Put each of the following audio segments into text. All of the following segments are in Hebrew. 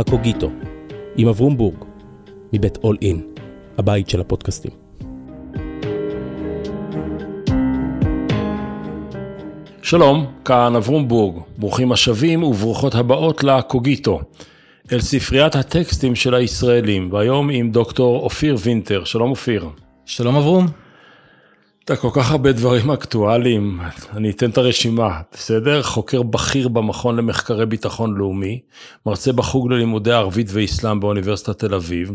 הקוגיטו, עם אברום בורג, מבית אול אין, הבית של הפודקאסטים. שלום, כאן אברום בורג, ברוכים השבים וברוכות הבאות לקוגיטו, אל ספריית הטקסטים של הישראלים, והיום עם דוקטור אופיר וינטר. שלום אופיר. שלום אברום. אתה כל כך הרבה דברים אקטואליים, אני אתן את הרשימה, בסדר? חוקר בכיר במכון למחקרי ביטחון לאומי, מרצה בחוג ללימודי ערבית ואסלאם באוניברסיטת תל אביב,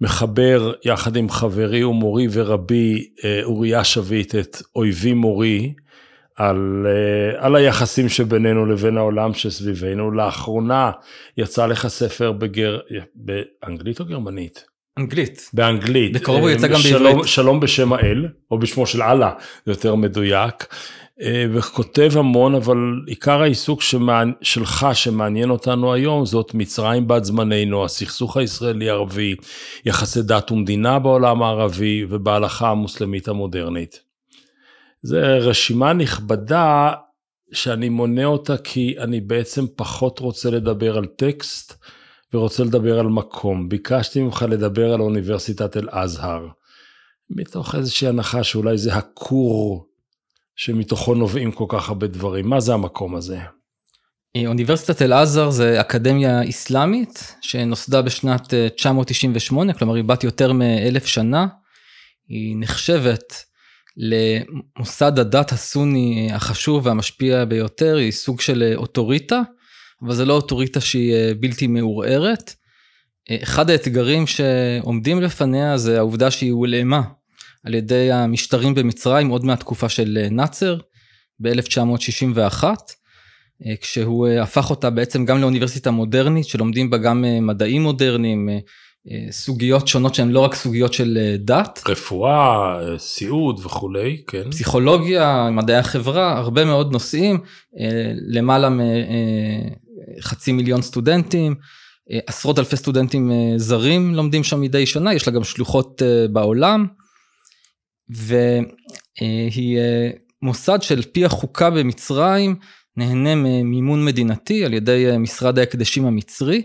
מחבר יחד עם חברי ומורי ורבי אה, אוריה שביט את אויבי מורי, על, אה, על היחסים שבינינו לבין העולם שסביבנו. לאחרונה יצא לך ספר בגר... באנגלית או גרמנית? אנגלית. באנגלית. בקרוב הוא יצא גם שלום, בעברית. שלום בשם האל, או בשמו של אללה, זה יותר מדויק. אה, וכותב המון, אבל עיקר העיסוק שמעני, שלך שמעניין אותנו היום זאת מצרים בת זמננו, הסכסוך הישראלי-ערבי, יחסי דת ומדינה בעולם הערבי ובהלכה המוסלמית המודרנית. זו רשימה נכבדה שאני מונה אותה כי אני בעצם פחות רוצה לדבר על טקסט ורוצה לדבר על מקום. ביקשתי ממך לדבר על אוניברסיטת אל-אזהר, מתוך איזושהי הנחה שאולי זה הכור שמתוכו נובעים כל כך הרבה דברים. מה זה המקום הזה? אוניברסיטת אל-עזר זה אקדמיה אסלאמית שנוסדה בשנת אה, 998, כלומר היא בת יותר מאלף שנה. היא נחשבת למוסד הדת הסוני החשוב והמשפיע ביותר, היא סוג של אוטוריטה, אבל זה לא אוטוריטה שהיא אה, בלתי מעורערת. אה, אחד האתגרים שעומדים לפניה זה העובדה שהיא הולאמה על ידי המשטרים במצרים עוד מהתקופה של אה, נאצר ב-1961, כשהוא הפך אותה בעצם גם לאוניברסיטה מודרנית שלומדים בה גם מדעים מודרניים, סוגיות שונות שהן לא רק סוגיות של דת. רפואה, סיעוד וכולי, כן. פסיכולוגיה, מדעי החברה, הרבה מאוד נושאים, למעלה מחצי מיליון סטודנטים, עשרות אלפי סטודנטים זרים לומדים שם מדי שנה, יש לה גם שלוחות בעולם, והיא מוסד של פי החוקה במצרים, נהנה ממימון מדינתי על ידי משרד ההקדשים המצרי.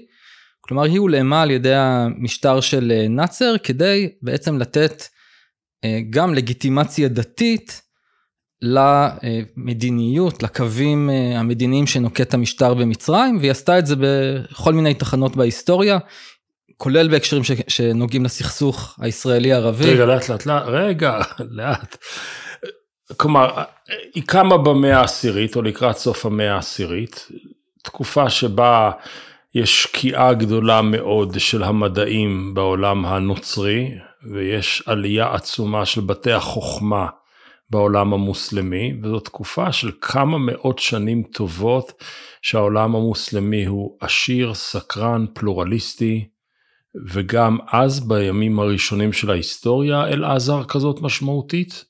כלומר היא הולאמה על ידי המשטר של נאצר כדי בעצם לתת גם לגיטימציה דתית למדיניות, לקווים המדיניים שנוקט המשטר במצרים, והיא עשתה את זה בכל מיני תחנות בהיסטוריה, כולל בהקשרים ש... שנוגעים לסכסוך הישראלי-ערבי. רגע, לאט לאט, לאט, רגע, לאט. כלומר, היא קמה במאה העשירית, או לקראת סוף המאה העשירית, תקופה שבה יש שקיעה גדולה מאוד של המדעים בעולם הנוצרי, ויש עלייה עצומה של בתי החוכמה בעולם המוסלמי, וזו תקופה של כמה מאות שנים טובות שהעולם המוסלמי הוא עשיר, סקרן, פלורליסטי, וגם אז בימים הראשונים של ההיסטוריה, אל-עזר כזאת משמעותית?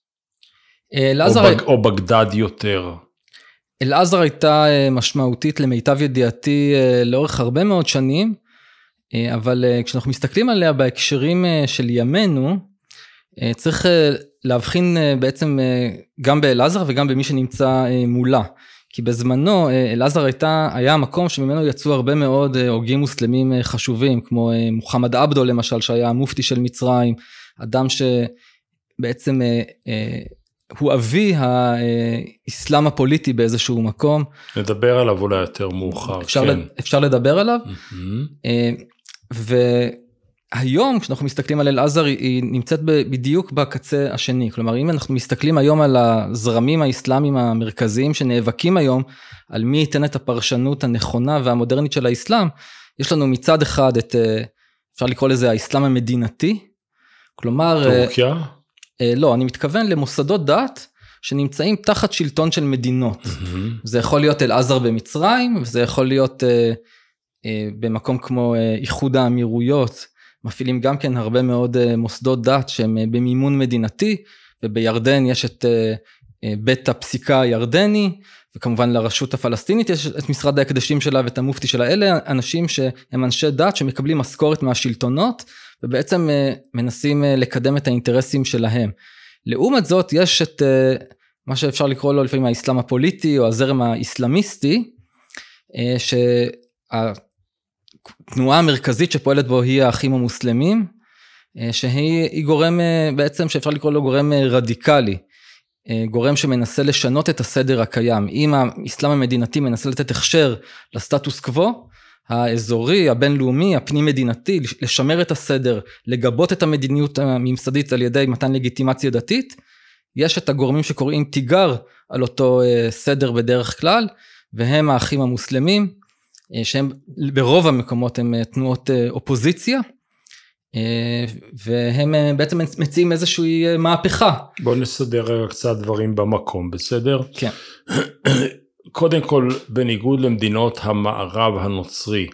אל-עזר... או, בג... או בגדד יותר? אל-עזר הייתה משמעותית למיטב ידיעתי לאורך הרבה מאוד שנים, אבל כשאנחנו מסתכלים עליה בהקשרים של ימינו, צריך להבחין בעצם גם באל-עזר וגם במי שנמצא מולה. כי בזמנו אל-עזר הייתה, היה המקום שממנו יצאו הרבה מאוד הוגים מוסלמים חשובים, כמו מוחמד עבדו למשל, שהיה המופתי של מצרים, אדם שבעצם הוא אבי האסלאם הפוליטי באיזשהו מקום. נדבר עליו אולי יותר מאוחר, אפשר, כן. אפשר לדבר עליו. Mm-hmm. והיום כשאנחנו מסתכלים על אל-עזר היא נמצאת בדיוק בקצה השני, כלומר אם אנחנו מסתכלים היום על הזרמים האסלאמיים המרכזיים שנאבקים היום על מי ייתן את הפרשנות הנכונה והמודרנית של האסלאם, יש לנו מצד אחד את, אפשר לקרוא לזה האסלאם המדינתי, כלומר... טורקיה? לא, אני מתכוון למוסדות דת שנמצאים תחת שלטון של מדינות. Mm-hmm. זה יכול להיות אל-עזר במצרים, וזה יכול להיות אה, אה, במקום כמו אה, איחוד האמירויות, מפעילים גם כן הרבה מאוד אה, מוסדות דת שהם אה, במימון מדינתי, ובירדן יש את אה, בית הפסיקה הירדני, וכמובן לרשות הפלסטינית יש את משרד ההקדשים שלה ואת המופתי שלה, אלה אנשים שהם אנשי דת שמקבלים משכורת מהשלטונות, ובעצם מנסים לקדם את האינטרסים שלהם. לעומת זאת יש את מה שאפשר לקרוא לו לפעמים האסלאם הפוליטי או הזרם האסלאמיסטי, התנועה המרכזית שפועלת בו היא האחים המוסלמים, שהיא גורם בעצם שאפשר לקרוא לו גורם רדיקלי. גורם שמנסה לשנות את הסדר הקיים. אם האסלאם המדינתי מנסה לתת הכשר לסטטוס קוו, האזורי, הבינלאומי, הפנים מדינתי, לשמר את הסדר, לגבות את המדיניות הממסדית על ידי מתן לגיטימציה דתית, יש את הגורמים שקוראים תיגר על אותו אה, סדר בדרך כלל, והם האחים המוסלמים, אה, שהם ברוב המקומות הם אה, תנועות אופוזיציה, והם בעצם מציעים איזושהי מהפכה. בוא נסדר קצת דברים במקום, בסדר? כן. קודם כל, בניגוד למדינות המערב הנוצרי,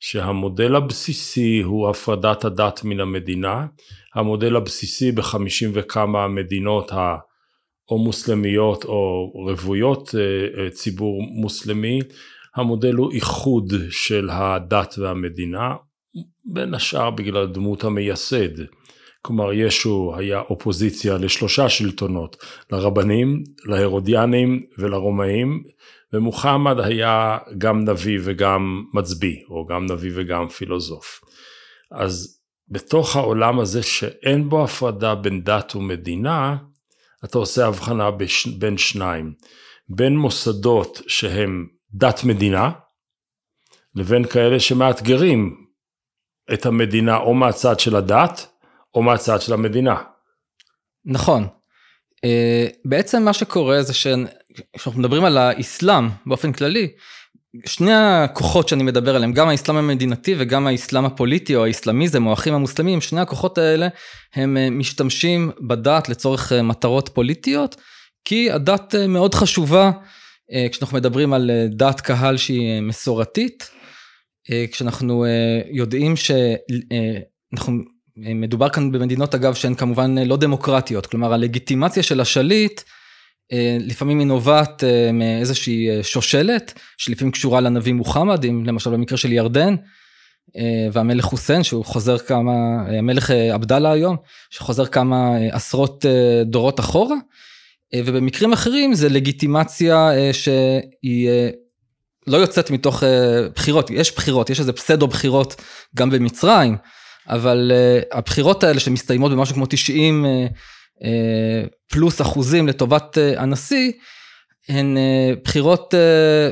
שהמודל הבסיסי הוא הפרדת הדת מן המדינה, המודל הבסיסי בחמישים וכמה מדינות או מוסלמיות או רוויות אה, אה, ציבור מוסלמי, המודל הוא איחוד של הדת והמדינה, בין השאר בגלל דמות המייסד. כלומר ישו היה אופוזיציה לשלושה שלטונות, לרבנים, להרודיאנים ולרומאים, ומוחמד היה גם נביא וגם מצביא, או גם נביא וגם פילוסוף. אז בתוך העולם הזה שאין בו הפרדה בין דת ומדינה, אתה עושה הבחנה. בין שניים, בין מוסדות שהם דת מדינה, לבין כאלה שמאתגרים את המדינה או מהצד של הדת, או מהצד של המדינה. נכון. אה, בעצם מה שקורה זה כשאנחנו מדברים על האסלאם באופן כללי, שני הכוחות שאני מדבר עליהם, גם האסלאם המדינתי וגם האסלאם הפוליטי או האסלאמיזם או האחים המוסלמים, שני הכוחות האלה הם אה, משתמשים בדת לצורך אה, מטרות פוליטיות, כי הדת מאוד חשובה כשאנחנו מדברים על דת קהל שהיא מסורתית, כשאנחנו יודעים שאנחנו מדובר כאן במדינות אגב שהן כמובן לא דמוקרטיות, כלומר הלגיטימציה של השליט אה, לפעמים היא נובעת אה, מאיזושהי אה, שושלת שלפעמים קשורה לנביא מוחמד, אם למשל במקרה של ירדן והמלך חוסיין שהוא חוזר כמה, המלך עבדאללה היום, שחוזר כמה עשרות דורות אחורה, ובמקרים אחרים זה לגיטימציה שהיא לא יוצאת מתוך בחירות, יש בחירות, יש איזה פסדו בחירות גם במצרים. אבל הבחירות האלה שמסתיימות במשהו כמו 90 uh, uh, פלוס אחוזים לטובת הנשיא, הן בחירות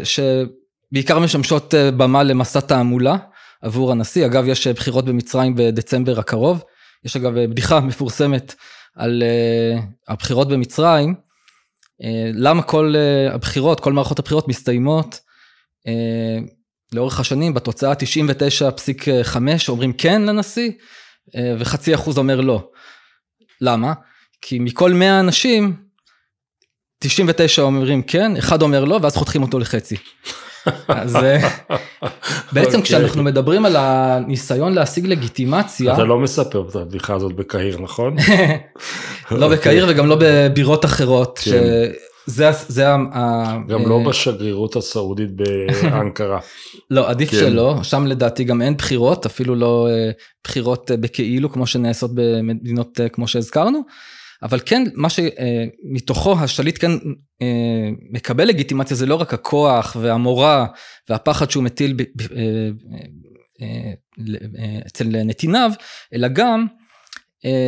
שבעיקר משמשות במה למסע תעמולה עבור הנשיא. אגב, יש בחירות במצרים בדצמבר הקרוב. יש אגב בדיחה מפורסמת על הבחירות במצרים. Uh, למה כל uh, הבחירות, כל מערכות הבחירות מסתיימות uh, לאורך השנים בתוצאה 99.5 אומרים כן לנשיא אה, וחצי אחוז אומר לא. למה? כי מכל 100 אנשים 99 אומרים כן, אחד אומר לא ואז חותכים אותו לחצי. אז אה, בעצם okay. אוקיי. כשאנחנו מדברים על הניסיון להשיג לגיטימציה. אתה לא מספר את הבדיחה הזאת בקהיר נכון? לא בקהיר וגם לא בבירות אחרות. כן. זה, זה ה... גם לא אה, בשגרירות הסעודית באנקרה. לא, עדיף כן. שלא, שם לדעתי גם אין בחירות, אפילו לא אה, בחירות בכאילו כמו שנעשות במדינות כמו שהזכרנו, אבל כן, מה שמתוכו השליט כן מקבל לגיטימציה זה לא רק הכוח והמורא והפחד שהוא מטיל אצל נתיניו, אלא גם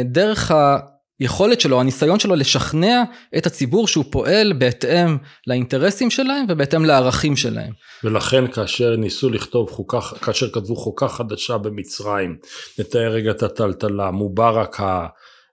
דרך ה... היכולת שלו, הניסיון שלו לשכנע את הציבור שהוא פועל בהתאם לאינטרסים שלהם ובהתאם לערכים שלהם. ולכן כאשר ניסו לכתוב חוקה, כאשר כתבו חוקה חדשה במצרים, נתאר רגע את הטלטלה, מובארק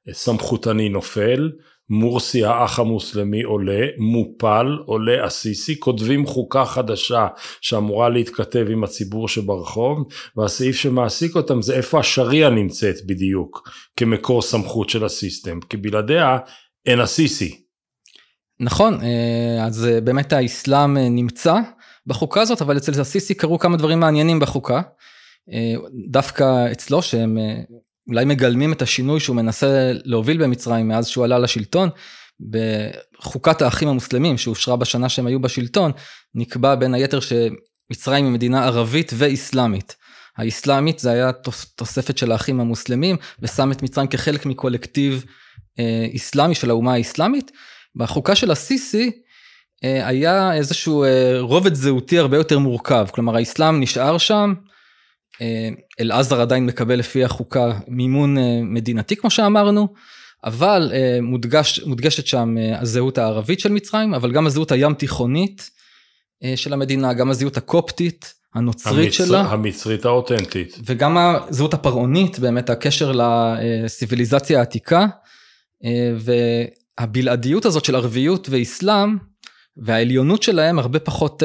הסמכותני נופל, מורסי האח המוסלמי עולה, מופל, עולה עסיסי, כותבים חוקה חדשה שאמורה להתכתב עם הציבור שברחוב, והסעיף שמעסיק אותם זה איפה השריעה נמצאת בדיוק, כמקור סמכות של הסיסטם, כי בלעדיה אין עסיסי. נכון, אה, אז אה, באמת האסלאם אה, נמצא בחוקה הזאת, אבל אצל הסיסי קרו כמה דברים מעניינים בחוקה. דווקא אצלו שהם אולי מגלמים את השינוי שהוא מנסה להוביל במצרים מאז שהוא עלה לשלטון. בחוקת האחים המוסלמים שאושרה בשנה שהם היו בשלטון, נקבע בין היתר שמצרים היא מדינה ערבית ואיסלאמית. האיסלאמית זה היה תוספת של האחים המוסלמים ושם את מצרים כחלק מקולקטיב אה, איסלאמי של האומה האיסלאמית. בחוקה של הסיסי אה, היה איזשהו אה, רובד זהותי הרבה יותר מורכב, כלומר האיסלאם נשאר שם, אלעזר עדיין מקבל לפי החוקה מימון מדינתי כמו שאמרנו, אבל מודגש, מודגשת שם הזהות הערבית של מצרים, אבל גם הזהות הים תיכונית של המדינה, גם הזהות הקופטית, הנוצרית המצר, שלה. המצרית האותנטית. וגם הזהות הפרעונית, באמת הקשר לסיביליזציה העתיקה, והבלעדיות הזאת של ערביות ואיסלאם, והעליונות שלהם הרבה פחות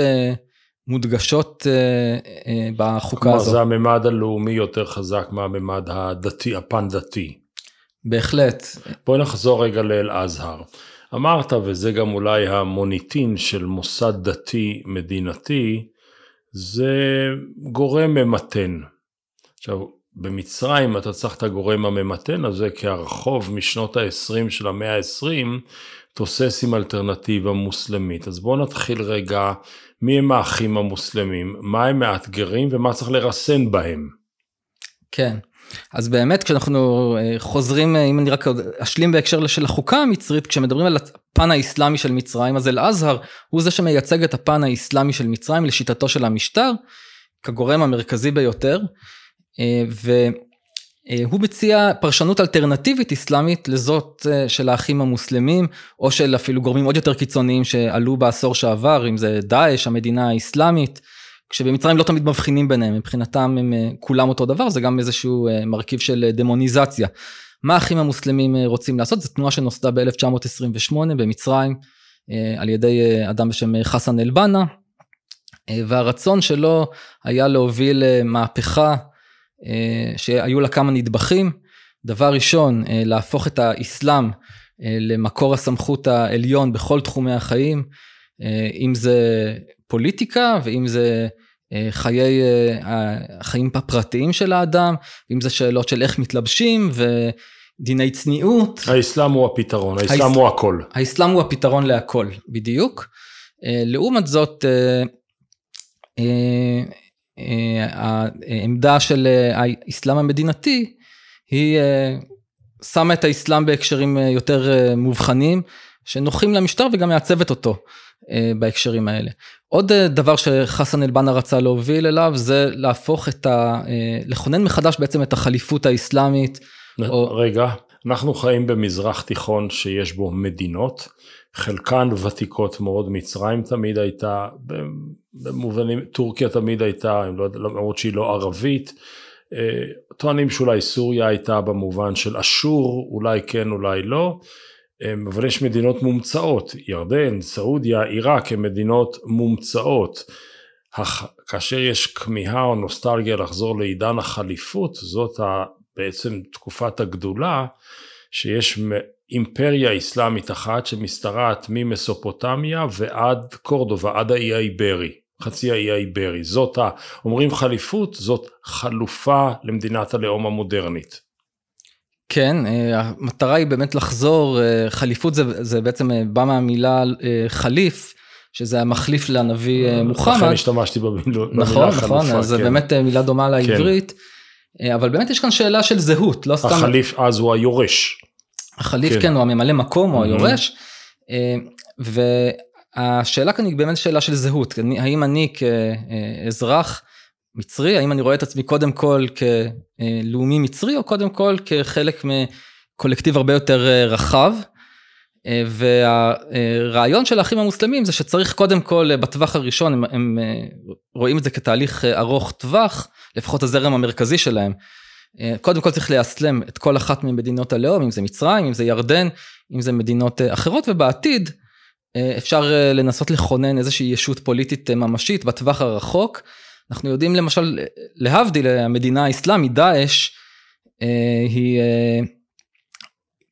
מודגשות בחוקה כלומר, הזאת. זה הממד הלאומי יותר חזק מהממד הדתי, הפן דתי. בהחלט. בואי נחזור רגע לאל-אזהר. אמרת, וזה גם אולי המוניטין של מוסד דתי מדינתי, זה גורם ממתן. עכשיו, במצרים אתה צריך את הגורם הממתן הזה, כי הרחוב משנות ה-20 של המאה ה-20 תוסס עם אלטרנטיבה מוסלמית. אז בואו נתחיל רגע, מי הם האחים המוסלמים, מה הם מאתגרים ומה צריך לרסן בהם. כן. אז באמת כשאנחנו חוזרים, אם אני רק אשלים בהקשר של החוקה המצרית, כשמדברים על הפן האיסלאמי של מצרים, אז אל-אזהר הוא זה שמייצג את הפן האיסלאמי של מצרים לשיטתו של המשטר, כגורם המרכזי ביותר, והוא מציע פרשנות אלטרנטיבית איסלאמית לזאת של האחים המוסלמים, או של אפילו גורמים עוד יותר קיצוניים שעלו בעשור שעבר, אם זה דאעש, המדינה האיסלאמית. כשבמצרים לא תמיד מבחינים ביניהם, מבחינתם הם כולם אותו דבר, זה גם איזשהו מרכיב של דמוניזציה. מה האחים המוסלמים רוצים לעשות? זו תנועה שנוסדה ב-1928 במצרים על ידי אדם בשם חסן אל-בנה, והרצון שלו היה להוביל מהפכה שהיו לה כמה נדבכים. דבר ראשון, להפוך את האסלאם למקור הסמכות העליון בכל תחומי החיים, אם זה פוליטיקה ואם זה חיי, החיים הפרטיים של האדם, אם זה שאלות של איך מתלבשים ודיני צניעות. האסלאם הוא הפתרון, האסלאם האס... הוא הכל. האסלאם הוא הפתרון להכל, בדיוק. לעומת זאת, העמדה של האסלאם המדינתי היא שמה את האסלאם בהקשרים יותר מובחנים, שנוחים למשטר וגם מעצבת אותו. בהקשרים האלה. עוד דבר שחסן אל-בנה רצה להוביל אליו זה להפוך את ה... לכונן מחדש בעצם את החליפות האסלאמית. או... רגע, אנחנו חיים במזרח תיכון שיש בו מדינות, חלקן ותיקות מאוד, מצרים תמיד הייתה, במובנים, טורקיה תמיד הייתה, לא למרות שהיא לא ערבית, טוענים שאולי סוריה הייתה במובן של אשור, אולי כן אולי לא. אבל יש מדינות מומצאות, ירדן, סעודיה, עיראק הן מדינות מומצאות. כאשר יש כמיהה או נוסטלגיה לחזור לעידן החליפות, זאת בעצם תקופת הגדולה, שיש אימפריה אסלאמית אחת שמשתרעת ממסופוטמיה ועד קורדובה, עד האי האיברי, חצי האי האיברי. זאת, ה, אומרים חליפות, זאת חלופה למדינת הלאום המודרנית. כן, המטרה היא באמת לחזור, חליפות זה, זה בעצם בא מהמילה חליף, שזה המחליף לנביא מוחמד. לכן השתמשתי במילה נכון, חלופה. נכון, אז כן. זה באמת מילה דומה לעברית, כן. אבל באמת יש כאן שאלה של זהות, לא סתם... החליף אז הוא היורש. החליף כן, כן הוא הממלא מקום, הוא היורש, והשאלה כאן היא באמת שאלה של זהות, האם אני כאזרח, מצרי, האם אני רואה את עצמי קודם כל כלאומי מצרי או קודם כל כחלק מקולקטיב הרבה יותר רחב. והרעיון של האחים המוסלמים זה שצריך קודם כל בטווח הראשון הם, הם רואים את זה כתהליך ארוך טווח לפחות הזרם המרכזי שלהם. קודם כל צריך לאסלם את כל אחת ממדינות הלאום אם זה מצרים אם זה ירדן אם זה מדינות אחרות ובעתיד אפשר לנסות לכונן איזושהי ישות פוליטית ממשית בטווח הרחוק. אנחנו יודעים למשל, להבדיל, המדינה האסלאמית, דאעש, היא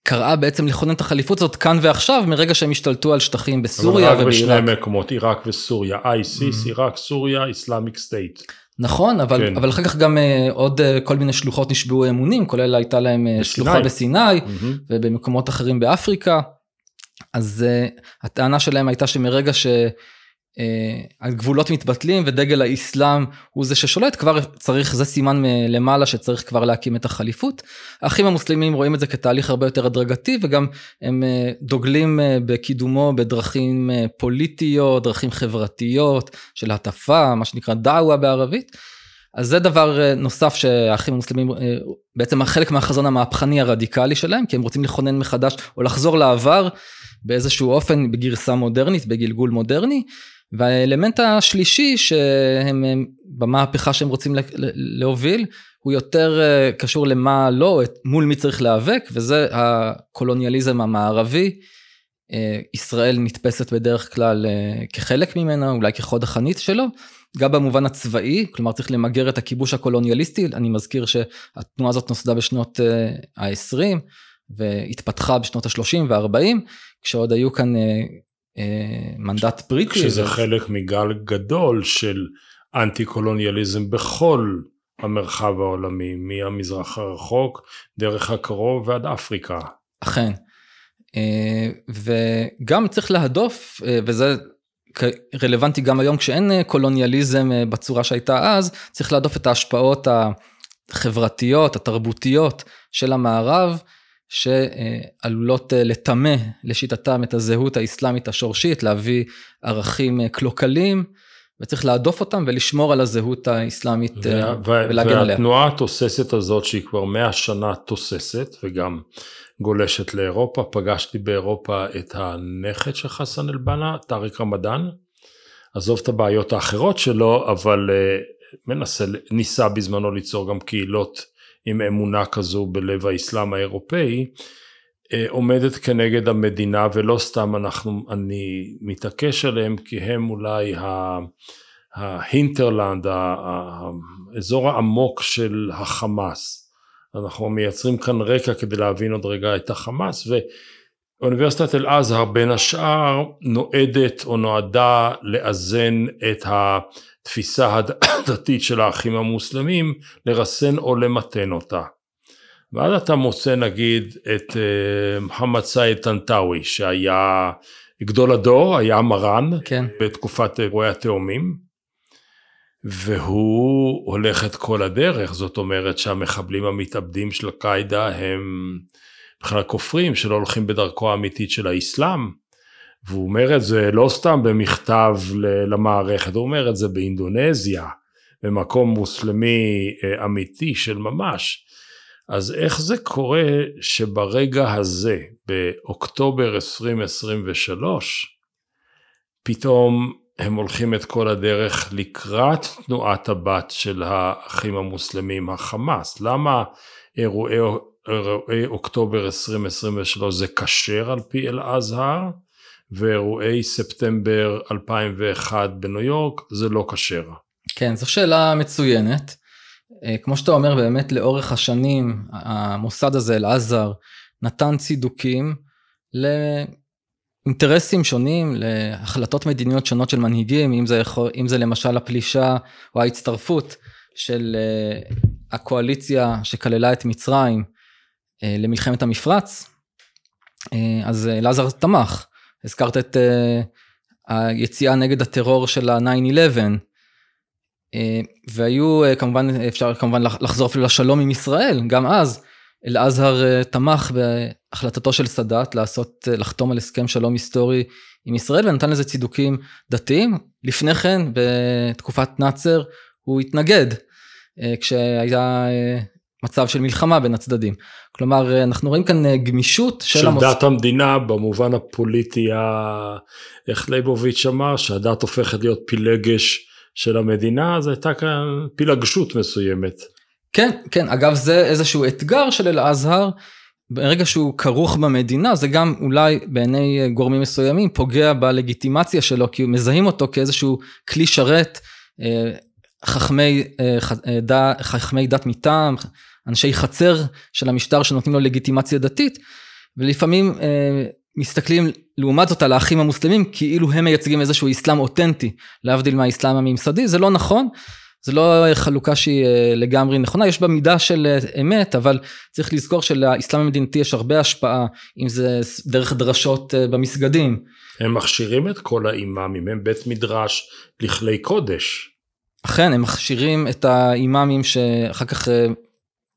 קראה בעצם לכונן את החליפות הזאת כאן ועכשיו, מרגע שהם השתלטו על שטחים בסוריה ובעיראק. אבל רק בשני מקומות, עיראק וסוריה, ISIS, עיראק, סוריה, Islamic State. נכון, אבל, כן. אבל אחר כך גם עוד כל מיני שלוחות נשבעו אמונים, כולל הייתה להם בסיני. שלוחה בסיני אמהמ. ובמקומות אחרים באפריקה. אז הטענה שלהם הייתה שמרגע ש... הגבולות מתבטלים ודגל האסלאם הוא זה ששולט כבר צריך זה סימן למעלה שצריך כבר להקים את החליפות. האחים המוסלמים רואים את זה כתהליך הרבה יותר הדרגתי וגם הם דוגלים בקידומו בדרכים פוליטיות דרכים חברתיות של הטפה מה שנקרא דאווה בערבית. אז זה דבר אה, נוסף שהאחים המוסלמים, אה, בעצם חלק מהחזון המהפכני הרדיקלי שלהם, כי הם רוצים לכונן מחדש או לחזור לעבר באיזשהו אופן בגרסה מודרנית, בגלגול מודרני. והאלמנט השלישי שהם במהפכה שהם רוצים להוביל, הוא יותר אה, קשור למה לא, מול מי צריך להיאבק, וזה הקולוניאליזם המערבי. ישראל נתפסת בדרך כלל כחלק ממנה, אולי כחוד החנית שלו, גם במובן הצבאי, כלומר צריך למגר את הכיבוש הקולוניאליסטי, אני מזכיר שהתנועה הזאת נוסדה בשנות ה-20 אה, והתפתחה בשנות ה-30 וה-40, כשעוד היו כאן אה, אה, מנדט בריטי. שזה ו... חלק מגל גדול של אנטי קולוניאליזם בכל המרחב העולמי, מהמזרח הרחוק, דרך הקרוב ועד אפריקה. אכן. וגם צריך להדוף, וזה רלוונטי גם היום כשאין אה, קולוניאליזם אה, בצורה שהייתה אז, צריך להדוף את ההשפעות החברתיות, התרבותיות של המערב, שעלולות אה, לטמא לשיטתם את הזהות האסלאמית השורשית, להביא ערכים קלוקלים. וצריך להדוף אותם ולשמור על הזהות האסלאמית ולהגן עליה. והתנועה התוססת הזאת שהיא כבר מאה שנה תוססת וגם גולשת לאירופה, פגשתי באירופה את הנכד של חסן אל-בנה, טאריק רמדאן, עזוב את הבעיות האחרות שלו, אבל מנסה, ניסה בזמנו ליצור גם קהילות עם אמונה כזו בלב האסלאם האירופאי, uh, עומדת כנגד המדינה ולא סתם אנחנו, אני מתעקש עליהם כי הם אולי ההינטרלנד, האזור העמוק של החמאס. אנחנו מייצרים כאן רקע כדי להבין עוד רגע את החמאס ואוניברסיטת אל-עזהר בין השאר נועדת או נועדה לאזן את התפיסה הדתית של האחים המוסלמים, לרסן או למתן אותה. ואז אתה מוצא נגיד את אה, מוחמד סייד טנטאווי שהיה גדול הדור, היה מרן כן. בתקופת אירועי התאומים והוא הולך את כל הדרך, זאת אומרת שהמחבלים המתאבדים של קאידה הם בכלל כופרים שלא הולכים בדרכו האמיתית של האסלאם, והוא אומר את זה לא סתם במכתב למערכת, הוא אומר את זה באינדונזיה, במקום מוסלמי אה, אמיתי של ממש. אז איך זה קורה שברגע הזה, באוקטובר 2023, פתאום הם הולכים את כל הדרך לקראת תנועת הבת של האחים המוסלמים, החמאס. למה אירועי, אירועי אוקטובר 2023 זה כשר על פי אל-אזהר, ואירועי ספטמבר 2001 בניו יורק זה לא כשר? כן, זו שאלה מצוינת. אה, כמו שאתה אומר, באמת לאורך השנים המוסד הזה, אל-אזהר, נתן צידוקים אינטרסים שונים להחלטות מדיניות שונות של מנהיגים, אם זה, אם זה למשל הפלישה או ההצטרפות של אה, הקואליציה שכללה את מצרים אה, למלחמת המפרץ, אז אלעזר תמך. הזכרת את היציאה נגד הטרור של ה-9-11, והיו כמובן, אפשר כמובן לחזור אפילו לשלום עם ישראל, גם אז אל-אזהר תמך החלטתו של סאדאת לעשות, לחתום על הסכם שלום היסטורי עם ישראל ונתן לזה צידוקים דתיים. לפני כן, בתקופת נאצר, הוא התנגד אה, כשהיה אה, מצב של מלחמה בין הצדדים. כלומר, אנחנו רואים כאן גמישות של, של המוס... דת המדינה במובן הפוליטי, ה... איך ליבוביץ' אמר, שהדת הופכת להיות פילגש של המדינה, אז הייתה כאן פילגשות מסוימת. כן, כן, אגב זה איזשהו אתגר של אל-אזהר, ברגע שהוא כרוך במדינה זה גם אולי בעיני אה, גורמים מסוימים פוגע בלגיטימציה שלו כי מזהים אותו כאיזשהו כלי שרת אה, חכמי, אה, חכמי דת מטעם, אנשי חצר של המשטר שנותנים לו לגיטימציה דתית ולפעמים מסתכלים לעומת זאת על האחים המוסלמים כאילו הם מייצגים איזשהו אסלאם אותנטי להבדיל מהאסלאם הממסדי זה לא נכון זה לא חלוקה שהיא אה, לגמרי נכונה, יש בה מידה של אה, אמת, אבל צריך לזכור שלאסלאם המדינתי יש הרבה השפעה, אם זה דרך דרשות אה, במסגדים. הם מכשירים את כל האימאמים, הם בית מדרש לכלי קודש. אכן, הם מכשירים את האימאמים שאחר כך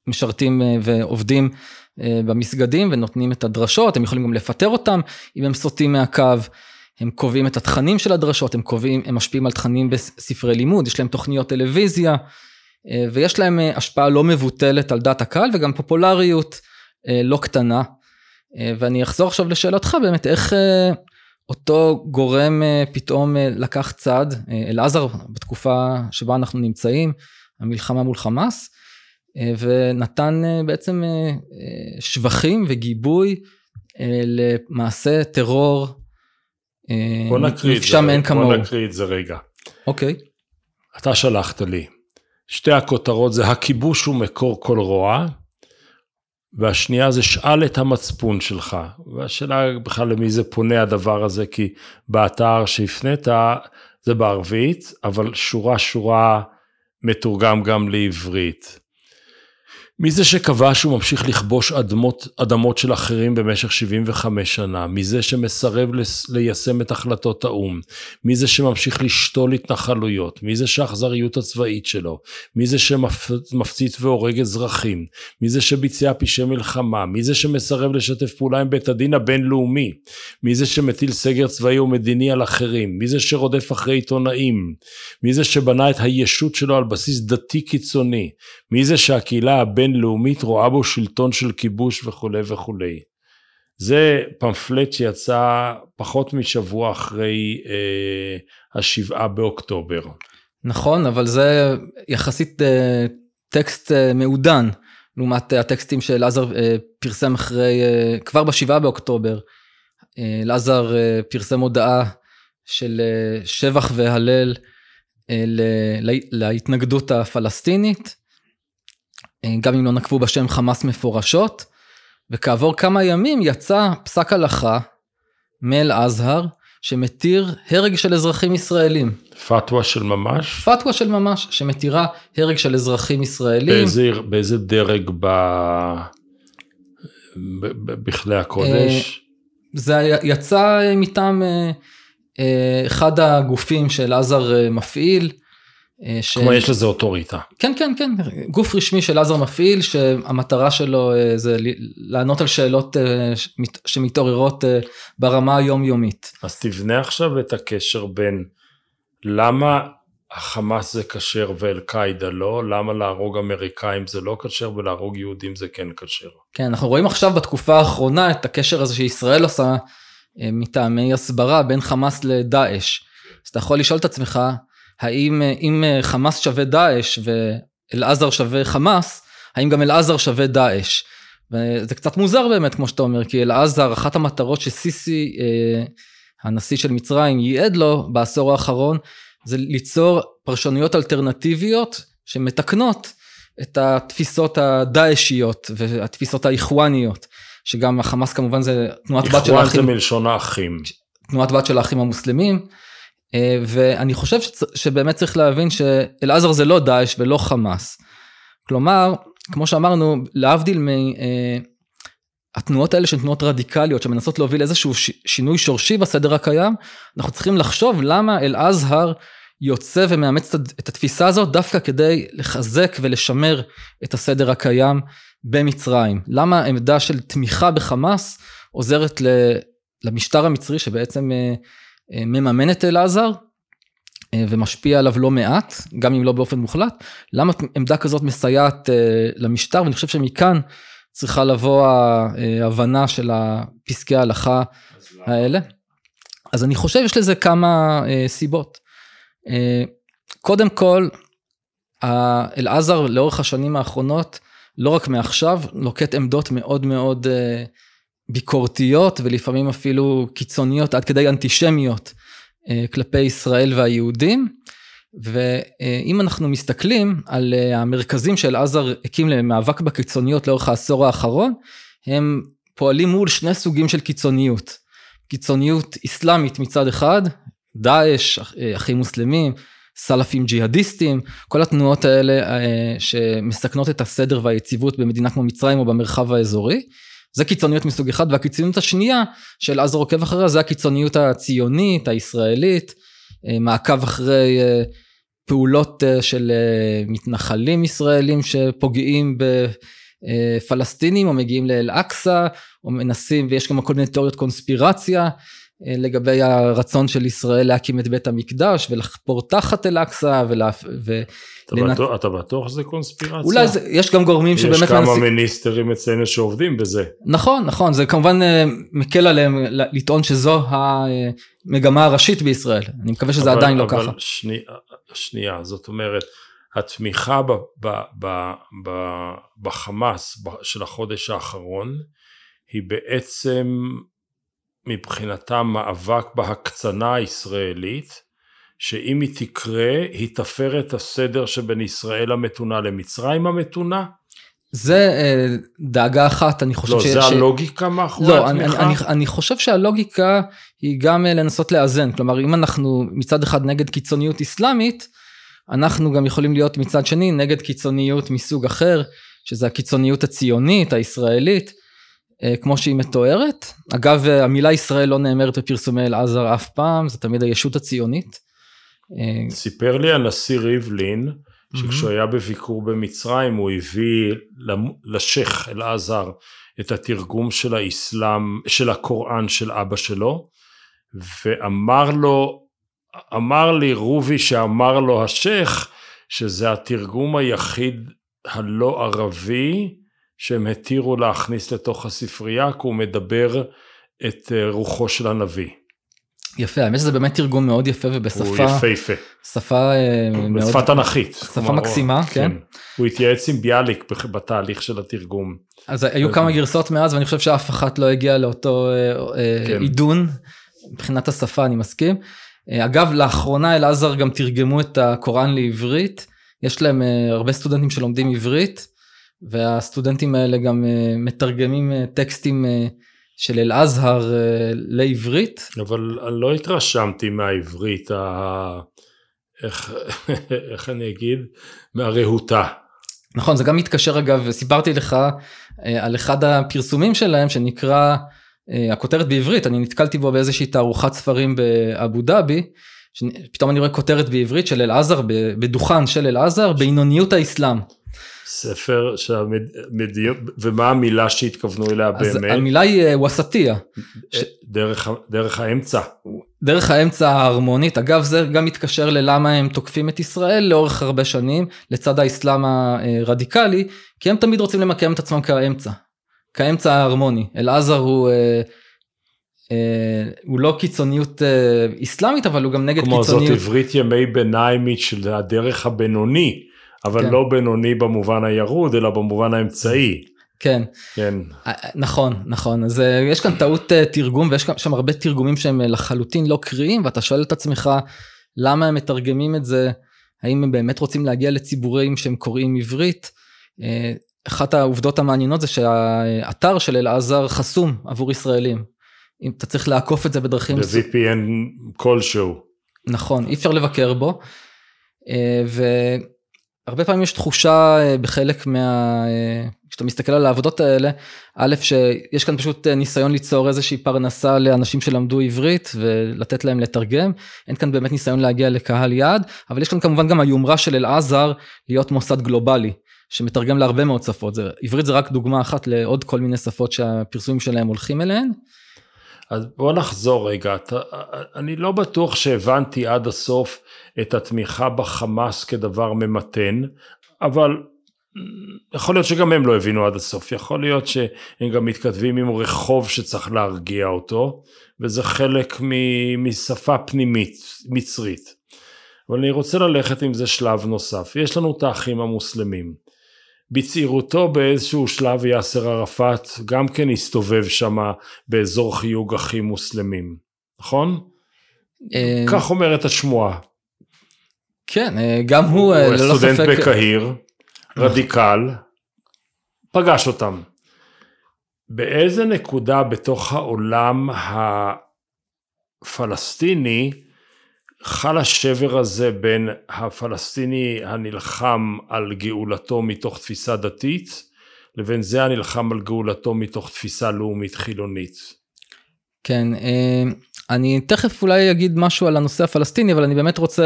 משרתים ועובדים במסגדים ונותנים את הדרשות, הם יכולים גם לפטר אותם אם הם סוטים מהקו. הם קובעים את התכנים של הדרשות, הם קובעים, הם משפיעים על תכנים בספרי לימוד, יש להם תוכניות טלוויזיה, ויש להם השפעה לא מבוטלת על דעת הקהל וגם פופולריות לא קטנה. ואני אחזור עכשיו לשאלתך באמת, איך אותו גורם פתאום לקח צד, אלעזר בתקופה שבה אנחנו נמצאים, המלחמה מול חמאס, ונתן בעצם שבחים וגיבוי למעשה טרור בוא נקריא את זה. בוא נקריא את זה רגע. אוקיי. אתה שלחת לי. שתי הכותרות זה הכיבוש הוא מקור כל רוע, והשנייה זה שאל את המצפון שלך. והשאלה בכלל למי זה פונה הדבר הזה, כי באתר שהפנית זה בערבית, אבל שורה שורה מתורגם גם לעברית. מי זה שקבע שהוא ממשיך לכבוש אדמות, אדמות של אחרים במשך 75 שנה? מי זה שמסרב ליישם את החלטות האו"ם? מי זה שממשיך לשתול התנחלויות? מי זה שהאכזריות הצבאית שלו? מי זה שמפציץ והורג אזרחים? מי זה שביצע פשעי מלחמה? מי זה שמסרב לשתף פעולה עם בית הדין הבינלאומי? מי זה שמטיל סגר צבאי ומדיני על אחרים? מי זה שרודף אחרי עיתונאים? מי זה שבנה את הישות שלו על בסיס דתי קיצוני? מי זה שהקהילה הבינלאומית רואה בו שלטון של כיבוש וכולי וכולי. זה פמפלט שיצא פחות משבוע אחרי אה, השבעה באוקטובר. נכון, אבל זה יחסית אה, טקסט אה, מעודן, לעומת אה, הטקסטים שלעזר אה, פרסם אחרי, אה, כבר בשבעה באוקטובר. אה, לעזר אה, פרסם הודעה של אה, שבח והלל אה, להתנגדות הפלסטינית. אה, גם אם לא נקבו בשם חמאס מפורשות, וכעבור כמה ימים יצא פסק הלכה מאל-אזהר, שמתיר הרג של אזרחים ישראלים. פתווה של ממש? פתווה של ממש, שמתירה הרג של אזרחים ישראלים. באיזה, באיזה דרג ב... בכלי הקודש? אה, זה יצא מטעם אה, אחד הגופים שאלעזר מפעיל. אה, ש... כלומר יש לזה אוטוריטה. כן כן כן גוף רשמי של עזר מפעיל שהמטרה שלו אה, זה לענות על שאלות אה, שמתעוררות ברמה היומיומית. אז תבנה עכשיו את הקשר בין למה החמאס זה כשר ואל-קאעידה לא, למה להרוג אמריקאים זה לא כשר ולהרוג יהודים זה כן כשר. כן אנחנו רואים עכשיו בתקופה האחרונה את הקשר הזה שישראל עושה מטעמי הסברה בין חמאס לדאעש. אז אתה יכול לשאול את עצמך האם אם אה, חמאס שווה דאעש ואלעזר שווה חמאס, האם גם אלעזר שווה דאעש? וזה קצת מוזר באמת כמו שאתה אומר, כי אלעזר, אחת המטרות שסיסי, אה, הנשיא של מצרים, ייעד לו בעשור האחרון, זה ליצור פרשנויות אלטרנטיביות שמתקנות את התפיסות הדאעשיות והתפיסות האיחואניות, שגם החמאס כמובן זה תנועת בת של האחים. איחואן זה מלשון האחים. תנועת בת של האחים המוסלמים. אה, ואני חושב שבאמת צריך להבין שאלעזר זה לא דאעש ולא חמאס. כלומר, כמו שאמרנו, להבדיל מהתנועות האלה שהן תנועות רדיקליות שמנסות להוביל איזשהו שינוי שורשי בסדר הקיים, אנחנו צריכים לחשוב למה אלעזר יוצא ומאמץ את התפיסה הזאת דווקא כדי לחזק ולשמר את הסדר הקיים במצרים. למה עמדה של תמיכה בחמאס עוזרת למשטר המצרי שבעצם אה, אה, מממן את אלעזר אה, ומשפיע עליו לא מעט, גם אם לא באופן מוחלט, למה עמדה כזאת מסייעת אה, למשטר, ואני חושב שמכאן צריכה לבוא ההבנה של פסקי ההלכה האלה. אז אני חושב יש לזה כמה סיבות. קודם כל, אלעזר לאורך השנים האחרונות, לא רק מעכשיו, נוקט עמדות מאוד מאוד ביקורתיות ולפעמים אפילו קיצוניות עד כדי אנטישמיות אה, כלפי ישראל והיהודים. ואם אנחנו מסתכלים על אה, המרכזים שאלעזר הקים למאבק בקיצוניות לאורך העשור האחרון, הם פועלים מול שני סוגים של קיצוניות. קיצוניות אסלאמית מצד אחד, דאעש, אה, אחים מוסלמים, סלאפים ג'יהאדיסטים, כל התנועות האלה שמסכנות את הסדר והיציבות במדינה כמו מצרים או במרחב האזורי. זה קיצוניות מסוג אחד והקיצוניות השנייה של עזר עוקב אחריה זה הקיצוניות הציונית הישראלית אה, מעקב אחרי אה, פעולות אה, של מתנחלים ישראלים שפוגעים בפלסטינים או מגיעים לאל-אקצא או מנסים ויש גם כל מיני תיאוריות קונספירציה לגבי הרצון של ישראל להקים את בית המקדש ולחפור תחת אל-אקצא ולה... אתה, לנת... בטוח, אתה בטוח שזה קונספירציה? אולי זה, יש גם גורמים יש שבאמת... יש כמה מנסים... מיניסטרים אצלנו שעובדים בזה. נכון, נכון, זה כמובן אה, מקל עליהם לטעון שזו המגמה הראשית בישראל. אני מקווה שזה אבל, עדיין לא אבל ככה. שני, שנייה, זאת אומרת, התמיכה ב, ב, ב, ב, בחמאס של החודש האחרון היא בעצם מבחינתם מאבק בהקצנה הישראלית, שאם היא תקרה, היא תפר את הסדר שבין ישראל המתונה למצרים המתונה? זה אה, דאגה אחת, אני חושב לא, ש... לא, זה ש... הלוגיקה מאחורי לא, התמיכה? אני, אני, אני חושב שהלוגיקה היא גם אה, לנסות לאזן, כלומר אם אנחנו מצד אחד נגד קיצוניות אסלאמית, אנחנו גם יכולים להיות מצד שני נגד קיצוניות מסוג אחר, שזה הקיצוניות הציונית, הישראלית, אה, כמו שהיא מתוארת. אגב, המילה ישראל לא נאמרת בפרסומי אל-עזר אף פעם, זה תמיד הישות הציונית. סיפר לי הנשיא ריבלין, שכשהוא היה בביקור במצרים הוא הביא לשייח' אל-עזר את התרגום של האסלאם, של הקוראן של אבא שלו, ואמר לו, אמר לי רובי שאמר לו השייח' שזה התרגום היחיד הלא ערבי שהם התירו להכניס לתוך הספרייה, כי הוא מדבר את רוחו של הנביא. יפה, האמת שזה באמת תרגום מאוד יפה ובשפה... הוא יפהפה. שפה אה, מאוד... בשפה תנכית. שפה מקסימה, כן. כן. הוא התייעץ עם ביאליק בתהליך של התרגום. אז היו כמה גרסאות מאז ואני חושב שאף אחת לא הגיעה לאותו אה, אה, כן. עידון, מבחינת השפה אני מסכים. אגב, לאחרונה אלעזר גם תרגמו את הקוראן לעברית, יש להם הרבה סטודנטים שלומדים עברית, והסטודנטים האלה גם מתרגמים טקסטים של אל-אזהר אה, לעברית. אבל לא התרשמתי מהעברית, ה... איך, איך אני אגיד? מהרהוטה. נכון, זה גם מתקשר אגב, סיפרתי לך אה, על אחד הפרסומים שלהם שנקרא, אה, הכותרת בעברית, אני נתקלתי בו באיזושהי תערוכת ספרים באבו דאבי, פתאום אני רואה כותרת בעברית של אל-עזר, בדוכן של אל-עזר, בינוניות האסלאם. ספר שהמדיוק, ומה המילה שהתכוונו אליה אז באמת? המילה היא אה, ווסטיה. ש... דרך, דרך האמצע. דרך האמצע ההרמונית, אגב זה גם מתקשר ללמה הם תוקפים את ישראל לאורך הרבה שנים, לצד האסלאם הרדיקלי, כי הם תמיד רוצים למקם את עצמם כאמצע, כאמצע ההרמוני. אלעזר הוא... אה, אה, הוא לא קיצוניות אסלאמית אבל הוא גם נגד כמו קיצוניות. כמו זאת עברית ימי ביניימית של הדרך הבינוני. אבל כן. לא בינוני במובן הירוד, אלא במובן האמצעי. כן. כן. אה, נכון, נכון. אז אה, יש כאן טעות אה, תרגום, ויש שם הרבה תרגומים שהם לחלוטין לא קריאים, ואתה שואל את עצמך, למה הם מתרגמים את זה? האם הם באמת רוצים להגיע לציבורים שהם קוראים עברית? אחת העובדות המעניינות זה שהאתר של אלעזר חסום עבור ישראלים. אם אתה צריך לעקוף את זה בדרכים... ב-VPN כלשהו. נכון, אי אפשר לבקר בו. ו... הרבה פעמים יש תחושה אה, בחלק מה... אה, כשאתה מסתכל על העבודות האלה, א', שיש כאן פשוט אה, ניסיון ליצור איזושהי פרנסה לאנשים שלמדו עברית ולתת להם לתרגם, אין כאן באמת ניסיון להגיע לקהל יעד, אבל יש כאן כמובן גם היומרה של אלעזר להיות מוסד גלובלי, שמתרגם להרבה מאוד שפות, זה, עברית זה רק דוגמה אחת לעוד כל מיני שפות שהפרסומים שלהם הולכים אליהן. אז בוא נחזור רגע, אתה, אני לא בטוח שהבנתי עד הסוף את התמיכה בחמאס כדבר ממתן, אבל יכול להיות שגם הם לא הבינו עד הסוף, יכול להיות שהם גם מתכתבים עם רחוב שצריך להרגיע אותו, וזה חלק משפה פנימית, מצרית. אבל אני רוצה ללכת עם זה שלב נוסף, יש לנו את האחים המוסלמים. בצעירותו באיזשהו שלב יאסר ערפאת גם כן הסתובב שם באזור חיוג אחים מוסלמים, נכון? אה, כך אומרת השמועה. כן, אה, גם הוא, אה, ללא ספק... הוא סטודנט בקהיר, רדיקל, פגש אותם. באיזה נקודה בתוך העולם הפלסטיני חל השבר הזה בין הפלסטיני הנלחם על גאולתו מתוך תפיסה דתית לבין זה הנלחם על גאולתו מתוך תפיסה לאומית חילונית. כן, אה, אני תכף אולי אגיד משהו על הנושא הפלסטיני, אבל אני באמת רוצה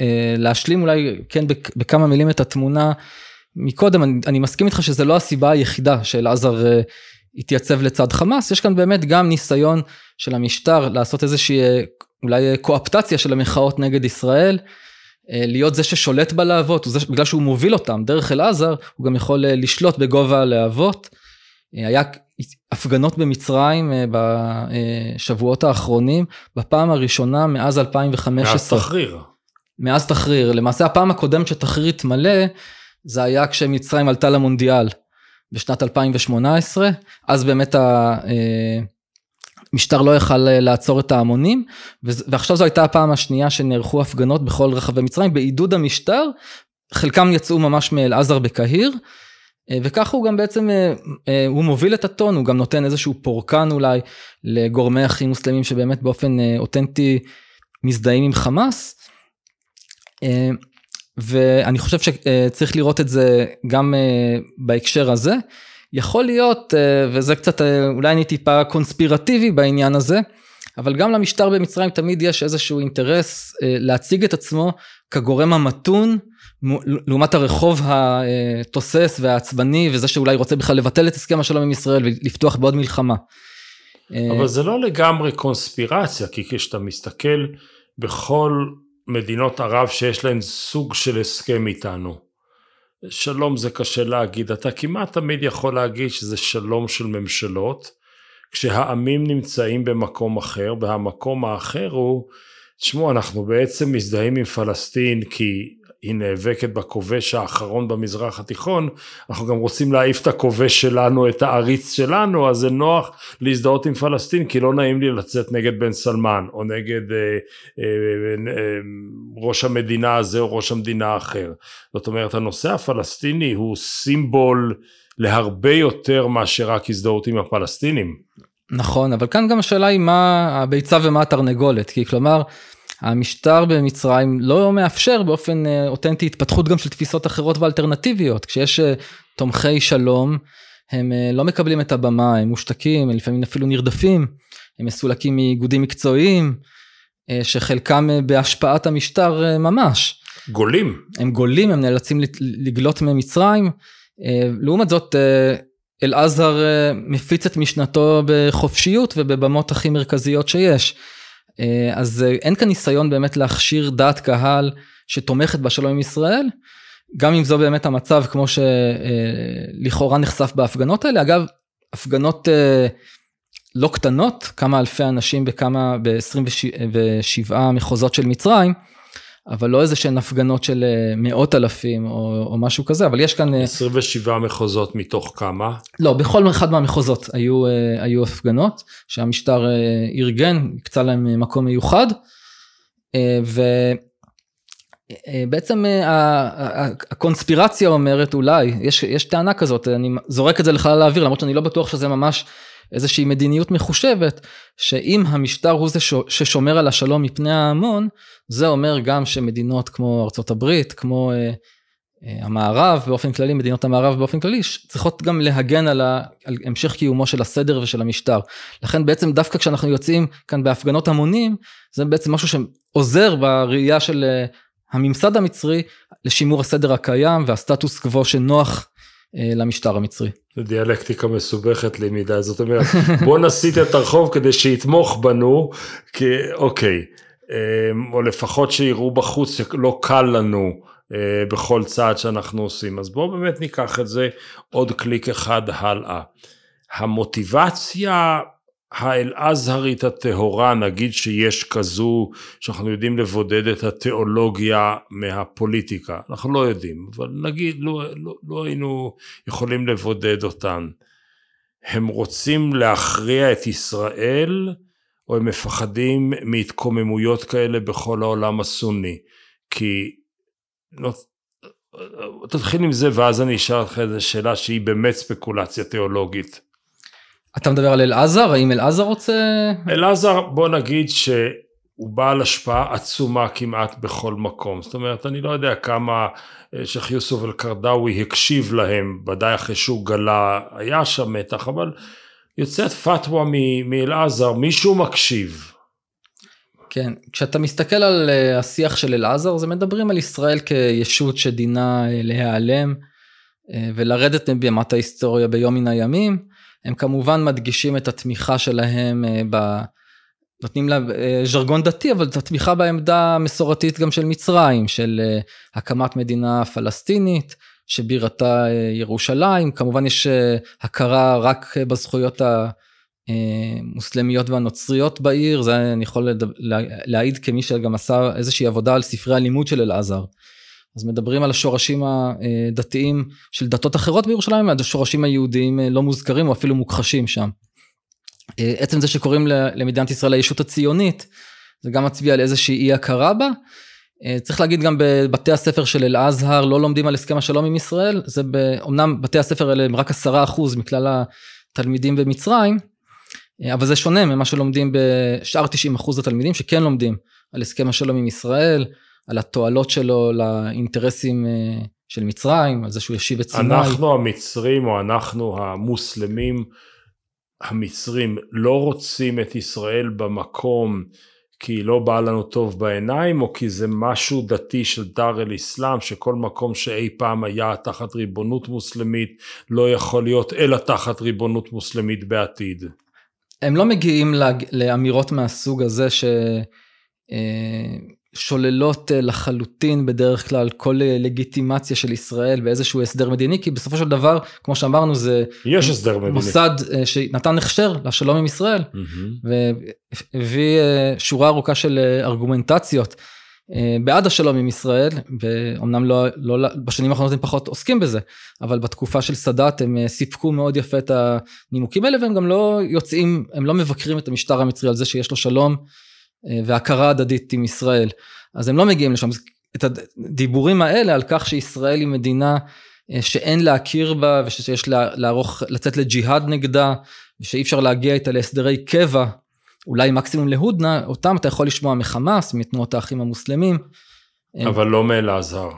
אה, להשלים אולי כן בכמה מילים את התמונה. מקודם אני, אני מסכים איתך שזה לא הסיבה היחידה שאלעזר אה, התייצב לצד חמאס, יש כאן באמת גם ניסיון של המשטר לעשות איזושהי אולי קואפטציה של המחאות נגד ישראל, להיות זה ששולט בלהבות, בגלל שהוא מוביל אותם דרך אל-עזר, הוא גם יכול לשלוט בגובה הלהבות. היה הפגנות במצרים בשבועות האחרונים, בפעם הראשונה מאז 2015. מאז תחריר. מאז תחריר, למעשה הפעם הקודמת שתחריר התמלא, זה היה כשמצרים עלתה למונדיאל בשנת 2018, אז באמת המשטר לא יכל לעצור את ההמונים, ועכשיו זו הייתה הפעם השנייה שנערכו הפגנות בכל רחבי מצרים בעידוד המשטר, חלקם יצאו ממש מאל-עזר בקהיר, וככה הוא גם בעצם, הוא מוביל את הטון, הוא גם נותן איזשהו פורקן אולי לגורמי אחים מוסלמים שבאמת באופן אותנטי מזדהים עם חמאס. ואני חושב שצריך לראות את זה גם בהקשר הזה. יכול להיות, וזה קצת, אולי אני טיפה קונספירטיבי בעניין הזה, אבל גם למשטר במצרים תמיד יש איזשהו אינטרס להציג את עצמו כגורם המתון, לעומת הרחוב התוסס והעצבני, וזה שאולי רוצה בכלל לבטל את הסכם השלום עם ישראל ולפתוח בעוד מלחמה. אבל זה לא לגמרי קונספירציה, כי כשאתה מסתכל בכל מדינות ערב שיש להן סוג של הסכם איתנו. שלום זה קשה להגיד, אתה כמעט תמיד יכול להגיד שזה שלום של ממשלות, כשהעמים נמצאים במקום אחר, והמקום האחר הוא, תשמעו, אנחנו בעצם מזדהים עם פלסטין כי היא נאבקת בכובש האחרון במזרח התיכון, אנחנו גם רוצים להעיף את הכובש שלנו, את העריץ שלנו, אז זה נוח להזדהות עם פלסטין, כי לא נעים לי לצאת נגד בן סלמן, או נגד אה, אה, אה, ראש המדינה הזה או ראש המדינה האחר. זאת אומרת, הנושא הפלסטיני הוא סימבול להרבה יותר מאשר רק הזדהות עם הפלסטינים. נכון, אבל כאן גם השאלה היא מה הביצה ומה התרנגולת, כי כלומר, המשטר במצרים לא מאפשר באופן אה, אותנטי התפתחות גם של תפיסות אחרות ואלטרנטיביות. כשיש אה, תומכי שלום, הם אה, לא מקבלים את הבמה, הם מושתקים, הם לפעמים אפילו נרדפים, הם מסולקים מאיגודים מקצועיים, שחלקם בהשפעת המשטר ממש. גולים. הם גולים, הם נאלצים לגלות ממצרים. לעומת זאת, אל-עזר מפיץ את משנתו בחופשיות ובבמות הכי מרכזיות שיש. אה, אז אה, אין כאן ניסיון באמת להכשיר דעת קהל שתומכת בשלום עם ישראל, גם אם זו באמת המצב כמו שלכאורה אה, נחשף בהפגנות האלה. אגב, הפגנות לא קטנות, כמה אלפי אנשים בכמה, ב-27 מחוזות של מצרים, אבל לא איזה שהן הפגנות של אה, מאות אלפים או, או משהו כזה, אבל יש כאן... 27 אה, מחוזות מתוך כמה? לא, בכל אחד מהמחוזות היו, אה, היו הפגנות שהמשטר ארגן, הקצה להם מקום מיוחד, ובעצם הקונספירציה אומרת אולי, יש, יש טענה כזאת, אני זורק את זה לחלל האוויר, למרות שאני לא בטוח שזה ממש איזושהי מדיניות מחושבת, שאם המשטר הוא זה ששומר על השלום מפני ההמון, זה אומר גם שמדינות כמו ארצות הברית, כמו אה, אה, המערב באופן כללי, מדינות המערב באופן כללי, צריכות גם להגן על, ה, על המשך קיומו של הסדר ושל המשטר. לכן בעצם דווקא כשאנחנו יוצאים כאן בהפגנות המונים, זה בעצם משהו שעוזר בראייה של אה, הממסד המצרי לשימור הסדר הקיים והסטטוס קוו שנוח למשטר המצרי. זה דיאלקטיקה מסובכת לי מדי, זאת אומרת, בוא נסיט את הרחוב כדי שיתמוך בנו, כי אוקיי, אה, או לפחות שיראו בחוץ שלא קל לנו אה, בכל צעד שאנחנו עושים. אז בואו באמת ניקח את זה עוד קליק אחד הלאה. המוטיבציה האל-אזהרית הטהורה, נגיד שיש כזו, שאנחנו יודעים לבודד את התיאולוגיה מהפוליטיקה, אנחנו לא יודעים, אבל נגיד לא, לא, לא היינו יכולים לבודד אותן. הם רוצים להכריע את ישראל, או הם מפחדים מהתקוממויות כאלה בכל העולם הסוני, כי לא, תתחיל עם זה ואז אני אשאל אותך איזו שאלה שהיא באמת ספקולציה תיאולוגית. אתה מדבר על אלעזר? האם אלעזר רוצה... אלעזר, בוא נגיד שהוא בעל השפעה עצומה כמעט בכל מקום. זאת אומרת, אני לא יודע כמה אה, שייח' יוסוף אל-קרדאווי הקשיב להם, ודאי אחרי שהוא גלה, היה שם מתח, אבל יוצאת פתווה מאלעזר, מישהו מקשיב. כן, כשאתה מסתכל על אה, השיח של אלעזר, זה מדברים על ישראל כישות שדינה אה, להיעלם ולרדת מבימת ההיסטוריה ביום מן הימים. הם כמובן מדגישים את התמיכה שלהם ב... נותנים לה ז'רגון דתי, אבל את התמיכה בעמדה המסורתית גם של מצרים, של הקמת מדינה פלסטינית, שבירתה ירושלים, כמובן יש הכרה רק בזכויות המוסלמיות והנוצריות בעיר, זה אני יכול להעיד כמי שגם עשה איזושהי עבודה על ספרי הלימוד של אלעזר. אז מדברים על השורשים הדתיים של דתות אחרות בירושלים, השורשים היהודיים לא מוזכרים או אפילו מוכחשים שם. עצם זה שקוראים למדינת ישראל הישות הציונית, זה גם מצביע על איזושהי אי הכרה בה. צריך להגיד גם בבתי הספר של אל-אזהר לא לומדים על הסכם השלום עם ישראל, זה אמנם בתי הספר האלה הם רק עשרה אחוז מכלל התלמידים במצרים, אבל זה שונה ממה שלומדים בשאר 90 אחוז התלמידים שכן לומדים על הסכם השלום עם ישראל, על התועלות שלו לאינטרסים של מצרים, על זה שהוא ישיב את סיני. אנחנו המצרים או אנחנו המוסלמים המצרים לא רוצים את ישראל במקום כי היא לא באה לנו טוב בעיניים או כי זה משהו דתי של דאר אל אסלאם שכל מקום שאי פעם היה תחת ריבונות מוסלמית לא יכול להיות אלא תחת ריבונות מוסלמית בעתיד. הם לא מגיעים לאמירות מהסוג הזה ש... שוללות לחלוטין בדרך כלל כל לגיטימציה של ישראל באיזשהו הסדר מדיני, כי בסופו של דבר, כמו שאמרנו, זה יש הסדר מדיני. מוסד שנתן הכשר לשלום עם ישראל, mm-hmm. והביא שורה ארוכה של ארגומנטציות בעד השלום עם ישראל, ואומנם לא, לא, בשנים האחרונות הם פחות עוסקים בזה, אבל בתקופה של סאדאת הם סיפקו מאוד יפה את הנימוקים האלה, והם גם לא יוצאים, הם לא מבקרים את המשטר המצרי על זה שיש לו שלום. והכרה הדדית עם ישראל. אז הם לא מגיעים לשם. את הדיבורים האלה על כך שישראל היא מדינה שאין להכיר בה ושיש לערוך, לצאת לג'יהאד נגדה ושאי אפשר להגיע איתה להסדרי קבע, אולי מקסימום להודנה, אותם אתה יכול לשמוע מחמאס, מתנועות האחים המוסלמים. אבל לא מאלעזר.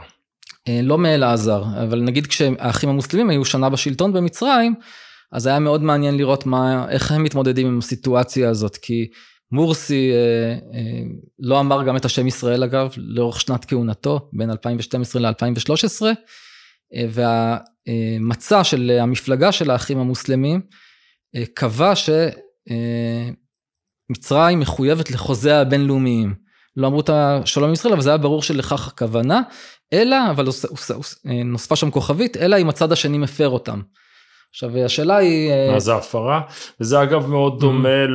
לא מאלעזר, אבל נגיד כשהאחים המוסלמים היו שנה בשלטון במצרים, אז היה מאוד מעניין לראות מה, איך הם מתמודדים עם הסיטואציה הזאת, כי מורסי אה, אה, לא אמר גם את השם ישראל אגב, לאורך שנת כהונתו, בין 2012 ל-2013, אה, והמצע של המפלגה של האחים המוסלמים קבע שמצרים מחויבת לחוזיה הבינלאומיים. לא אמרו את השלום עם ישראל, אבל זה היה ברור שלכך הכוונה, אלא, אבל נוספה שם כוכבית, אלא אם הצד השני מפר אותם. עכשיו השאלה היא... אה, מה זה הפרה? וזה אגב מאוד mm-hmm. דומה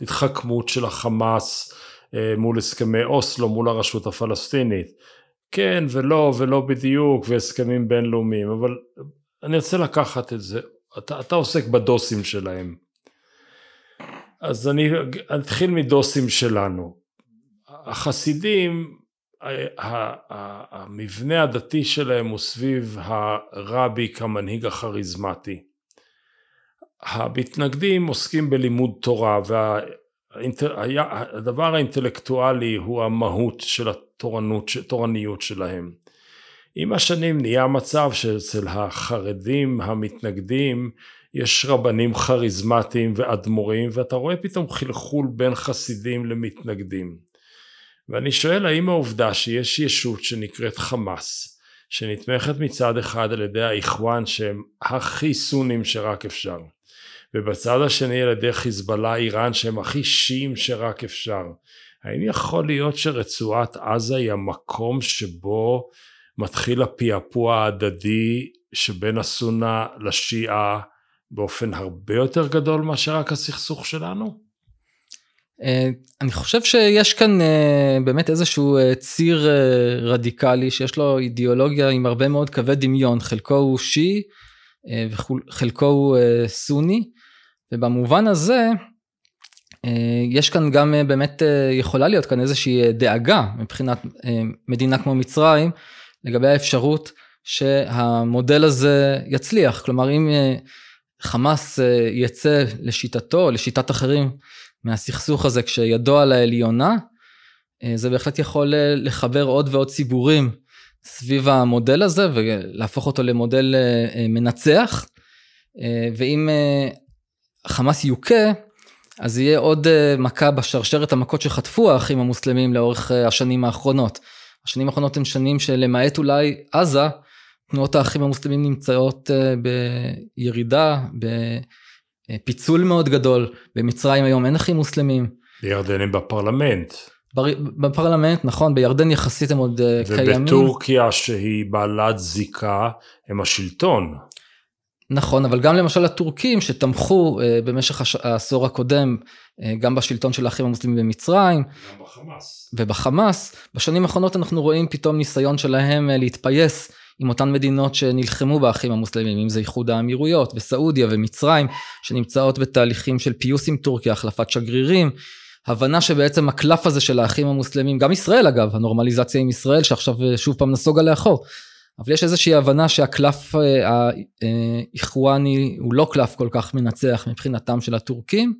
להתחכמות של החמאס אה, מול הסכמי אוסלו, מול הרשות הפלסטינית. כן ולא ולא בדיוק והסכמים בינלאומיים, אבל אני רוצה לקחת את זה, אתה, אתה עוסק בדוסים שלהם. אז אני אתחיל מדוסים שלנו. החסידים המבנה הדתי שלהם הוא סביב הרבי כמנהיג הכריזמטי. המתנגדים עוסקים בלימוד תורה והדבר האינטלקטואלי הוא המהות של התורניות שלהם. עם השנים נהיה מצב שאצל החרדים המתנגדים יש רבנים כריזמטיים ואדמו"רים ואתה רואה פתאום חלחול בין חסידים למתנגדים. ואני שואל האם העובדה שיש ישות שנקראת חמאס, שנתמכת מצד אחד על ידי האיחואן שהם הכי סונים שרק אפשר, ובצד השני על ידי חיזבאללה איראן שהם הכי שיעים שרק אפשר, האם יכול להיות שרצועת עזה היא המקום שבו מתחיל הפעפוע ההדדי שבין הסונה לשיעה באופן הרבה יותר גדול מאשר רק הסכסוך שלנו? אה, אני חושב שיש כאן אה, באמת איזשהו אה, ציר רדיקלי שיש לו אידיאולוגיה עם הרבה מאוד קווי דמיון, חלקו הוא שיעי וחלקו הוא סוני, ובמובן הזה יש כאן גם באמת יכולה להיות כאן איזושהי דאגה מבחינת מדינה כמו מצרים לגבי האפשרות שהמודל הזה יצליח, כלומר אם חמאס יצא לשיטתו, לשיטת אחרים, מהסכסוך הזה כשידו על העליונה, אה, זה בהחלט יכול אה, לחבר עוד ועוד ציבורים סביב המודל הזה ולהפוך אותו למודל אה, מנצח. ואם חמאס יוכה, אז יהיה עוד מכה בשרשרת המכות שחטפו האחים המוסלמים לאורך השנים האחרונות. השנים האחרונות הן שנים שלמעט אולי עזה, תנועות האחים המוסלמים נמצאות בירידה, בפיצול מאוד גדול. במצרים היום אין אחים מוסלמים. בירדן הם בפרלמנט. בפרלמנט, נכון, בירדן יחסית הם עוד קיימים. ובטורקיה שהיא בעלת זיקה, הם השלטון. נכון, אבל גם למשל הטורקים שתמכו uh, במשך הש... העשור הקודם, גם בשלטון של האחים המוסלמים במצרים. גם בחמאס. ובחמאס. בשנים האחרונות אנחנו רואים פתאום ניסיון שלהם להתפייס עם אותן מדינות שנלחמו באחים המוסלמים, אם זה איחוד האמירויות וסעודיה ומצרים, שנמצאות בתהליכים של פיוס עם טורקיה, החלפת שגרירים. הבנה שבעצם הקלף הזה של האחים המוסלמים, גם ישראל אגב, הנורמליזציה עם ישראל שעכשיו שוב פעם נסוגה לאחור. אבל יש איזושהי הבנה שהקלף אה, האיחואני הוא לא קלף כל כך מנצח מבחינתם של הטורקים,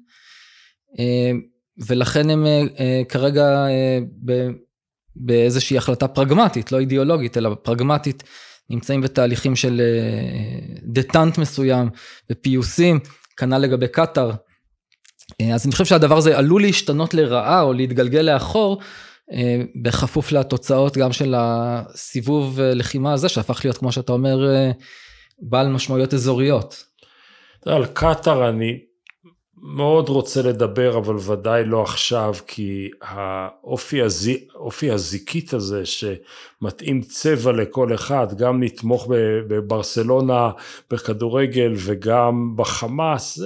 אה, ולכן הם אה, כרגע באיזושהי החלטה פרגמטית, לא אידיאולוגית, אלא פרגמטית, נמצאים בתהליכים של דטנט מסוים ופיוסים, כנ"ל לגבי קטאר. אז אני חושב שהדבר הזה עלול להשתנות לרעה או להתגלגל לאחור, אה, בכפוף לתוצאות גם של הסיבוב אה, לחימה הזה, שהפך להיות, כמו שאתה אומר, אה, בעל משמעויות אזוריות. על קטאר אני מאוד רוצה לדבר, אבל ודאי לא עכשיו, כי האופי הז... הזיקית הזה, שמתאים צבע לכל אחד, גם נתמוך בברסלונה בכדורגל וגם בחמאס,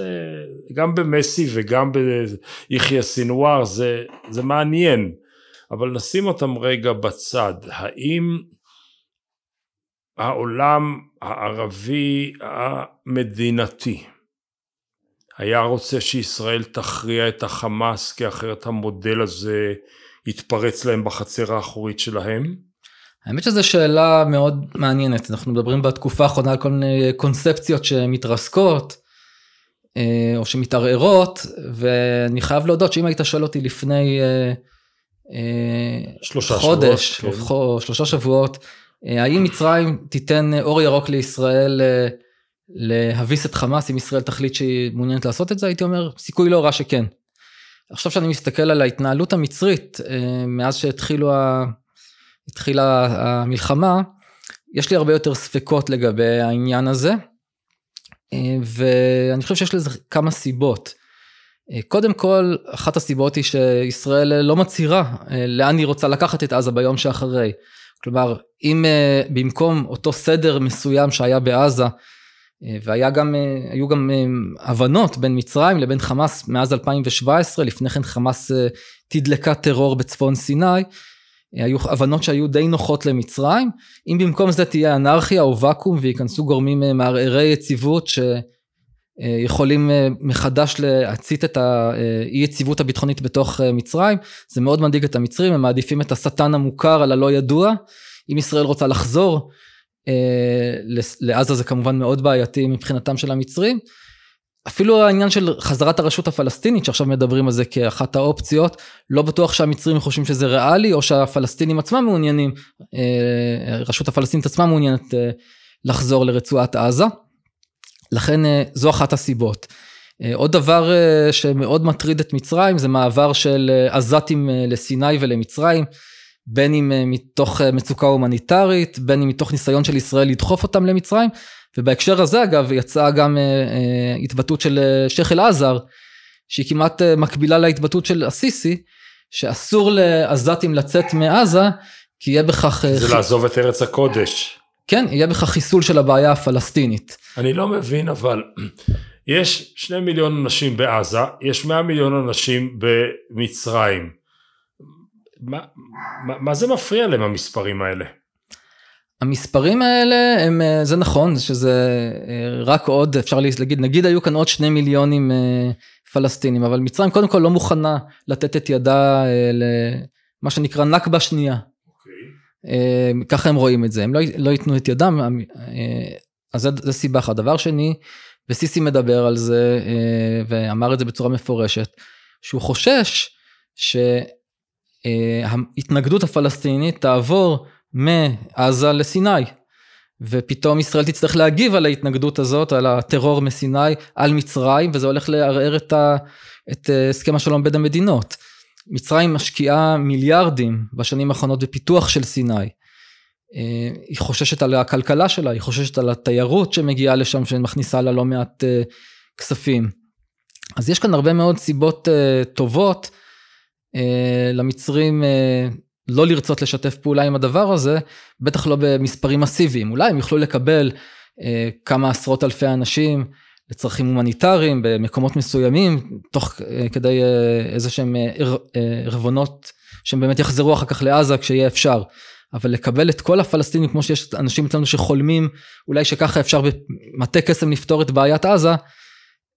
גם במסי וגם ביחיא סינואר, זה, זה מעניין. אבל נשים אותם רגע בצד. האם העולם הערבי המדינתי היה רוצה שישראל תכריע את החמאס כי אחרת המודל הזה יתפרץ להם בחצר האחורית שלהם? האמת שזו שאלה מאוד מעניינת, אנחנו מדברים בתקופה האחרונה על כל מיני קונספציות שמתרסקות אה, או שמתערערות, ואני חייב להודות שאם היית שואל אותי לפני אה, שלושה חודש שבועות, כן. או שלושה שבועות, אה, האם מצרים תיתן אור ירוק לישראל אה, להביס את חמאס אם ישראל תחליט שהיא מעוניינת לעשות את זה הייתי אומר סיכוי לא רע שכן. עכשיו שאני מסתכל על ההתנהלות המצרית אה, מאז שהתחילו ה... המלחמה יש לי הרבה יותר ספקות לגבי העניין הזה ואני חושב שיש לזה כמה סיבות. אה, קודם כל, אחת הסיבות היא שישראל לא מצהירה אה, לאן היא רוצה לקחת את עזה ביום שאחרי. כלומר, אם אה, במקום אותו סדר מסוים שהיה בעזה, והיה גם, היו גם הבנות בין מצרים לבין חמאס מאז 2017, לפני כן חמאס תדלקה טרור בצפון סיני, היו הבנות שהיו די נוחות למצרים, אם במקום זה תהיה אנרכיה או ואקום וייכנסו גורמים מערערי יציבות ש... אה, יכולים אה, מחדש להצית את האי יציבות הביטחונית בתוך אה, מצרים, זה מאוד מדאיג את המצרים, הם מעדיפים את השטן המוכר על הלא ידוע, אם ישראל רוצה לחזור לעזה זה כמובן מאוד בעייתי מבחינתם של המצרים, אפילו העניין של חזרת הרשות הפלסטינית שעכשיו מדברים על זה כאחת האופציות, לא בטוח שהמצרים חושבים שזה ריאלי או שהפלסטינים עצמם מעוניינים, רשות הפלסטינית עצמה מעוניינת לחזור לרצועת עזה. לכן אה, זו אחת הסיבות. אה, עוד דבר אה, שמאוד מטריד את מצרים זה מעבר של עזתים לסיני ולמצרים, בין אם מתוך מצוקה הומניטרית, בין אם מתוך ניסיון של ישראל לדחוף אותם למצרים, ובהקשר הזה אגב יצאה גם התבטאות של שייח' אל-עזר, שהיא כמעט מקבילה להתבטאות של א-סיסי, שאסור לעזתים לצאת מעזה, כי יהיה בכך... זה לעזוב את ארץ הקודש. כן, יהיה בכך חיסול של הבעיה הפלסטינית. אני לא מבין, אבל יש שני מיליון אנשים בעזה, יש מאה מיליון אנשים במצרים. מה, מה, מה זה מפריע להם המספרים האלה? המספרים האלה הם, אה, זה נכון, שזה אה, רק עוד, אפשר להגיד, נגיד היו כאן עוד שני מיליונים אה, פלסטינים, אבל מצרים קודם כל לא מוכנה לתת את ידה למה שנקרא נכבה שנייה. אה, ככה הם רואים את זה, הם לא, לא ייתנו את ידם, אז זה, זה סיבה אחת. דבר שני, וסיסי מדבר על זה, ואמר את זה בצורה מפורשת, שהוא חושש שההתנגדות הפלסטינית תעבור מעזה לסיני. ופתאום ישראל תצטרך להגיב על ההתנגדות הזאת, על הטרור מסיני, על מצרים, וזה הולך לערער את, ה, את הסכם השלום בין המדינות. מצרים משקיעה מיליארדים בשנים האחרונות בפיתוח של סיני. היא חוששת על הכלכלה שלה, היא חוששת על התיירות שמגיעה לשם, שמכניסה לה לא מעט כספים. אז יש כאן הרבה מאוד סיבות טובות למצרים לא לרצות לשתף פעולה עם הדבר הזה, בטח לא במספרים מסיביים. אולי הם יוכלו לקבל אה, כמה עשרות אלפי אנשים לצרכים הומניטריים במקומות מסוימים, תוך אה, כדי אה, איזה שהם אה, אה, ערבונות שהם באמת יחזרו אחר כך לעזה כשיהיה אפשר. אבל לקבל את כל הפלסטינים כמו שיש אנשים אצלנו שחולמים אולי שככה אפשר במטה קסם לפתור את בעיית עזה,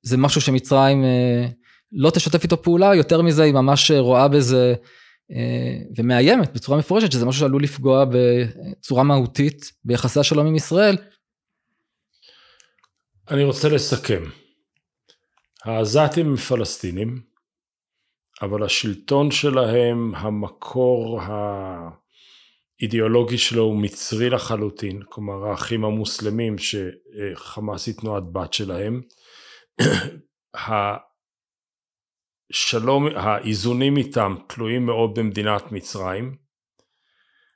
זה משהו שמצרים אה, לא תשתף איתו פעולה, יותר מזה היא ממש רואה בזה אה, ומאיימת בצורה מפורשת שזה משהו שעלול לפגוע בצורה מהותית ביחסי השלום עם ישראל. אני רוצה לסכם. העזתים הם פלסטינים, אבל השלטון שלהם, המקור האידיאולוגי שלו הוא מצרי לחלוטין, כלומר האחים המוסלמים שחמאס היא תנועת בת שלהם. שלום, האיזונים איתם תלויים מאוד במדינת מצרים.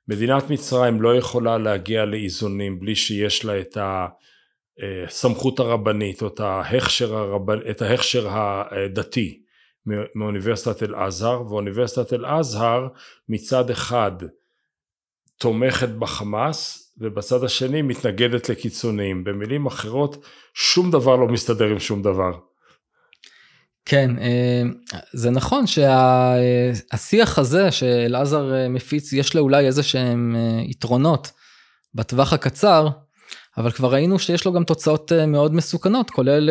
מדינת מצרים לא יכולה להגיע לאיזונים בלי שיש לה את הסמכות הרבנית או את ההכשר, הרבנ... את ההכשר הדתי מאוניברסיטת אל-אזהר, ואוניברסיטת אל-אזהר מצד אחד תומכת בחמאס ובצד השני מתנגדת לקיצוניים. במילים אחרות, שום דבר לא מסתדר עם שום דבר. כן, אה, זה נכון שהשיח הזה שאלעזר אה, מפיץ, יש לו אולי איזה שהם אה, יתרונות בטווח הקצר, אבל כבר ראינו שיש לו גם תוצאות מאוד מסוכנות, כולל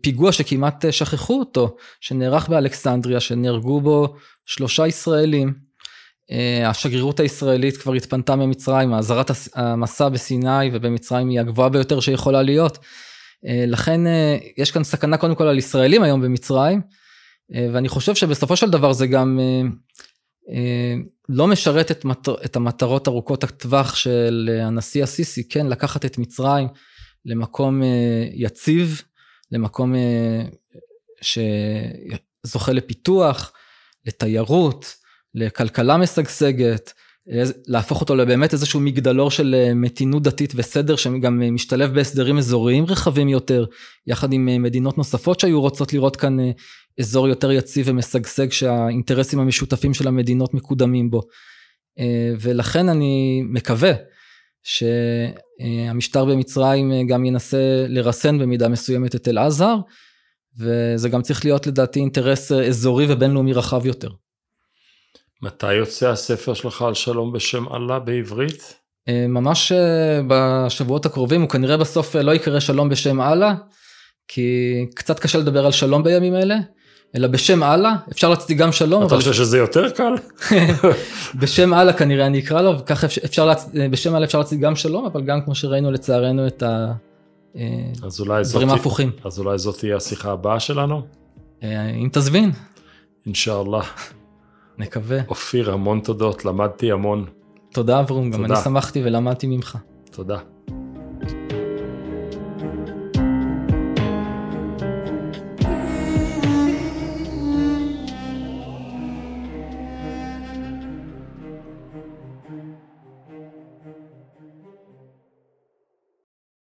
פיגוע שכמעט שכחו אותו, שנערך באלכסנדריה, שנהרגו בו שלושה ישראלים. השגרירות הישראלית כבר התפנתה ממצרים, האזהרת המסע בסיני ובמצרים היא הגבוהה ביותר שיכולה להיות. אה, לכן אה, יש כאן סכנה קודם כל על ישראלים היום במצרים, אה, ואני חושב שבסופו של דבר זה גם לא משרת את, מטר, את המטרות ארוכות הטווח של הנשיא הסיסי, כן, לקחת את מצרים למקום יציב, למקום שזוכה לפיתוח, לתיירות, לכלכלה משגשגת, להפוך אותו לבאמת איזשהו מגדלור של אה, מתינות דתית וסדר שגם אה, משתלב בהסדרים אזוריים רחבים יותר, יחד עם אה, מדינות נוספות שהיו רוצות לראות כאן אזור יותר יציב ומשגשג שהאינטרסים המשותפים של המדינות מקודמים בו. ולכן אני מקווה שהמשטר במצרים גם ינסה לרסן במידה מסוימת את אל-עזהר, וזה גם צריך להיות לדעתי אינטרס אזורי ובינלאומי רחב יותר. מתי יוצא הספר שלך על שלום בשם אללה בעברית? אה, ממש אה, בשבועות הקרובים, הוא כנראה בסוף אה, לא יקרא שלום בשם אללה, כי קצת קשה לדבר על שלום בימים אלה, אלא בשם אללה, אפשר להציג גם שלום. אתה חושב שזה יותר קל? בשם אללה כנראה אני אקרא לו, וככה אפשר, להצ... בשם אללה אפשר להציג גם שלום, אבל גם כמו שראינו לצערנו את הדברים ההפוכים. אז אולי זאת תהיה השיחה הבאה שלנו? אם תזמין. אינשאללה. נקווה. אופיר, המון תודות, למדתי המון. תודה אברום, גם אני שמחתי ולמדתי ממך. תודה.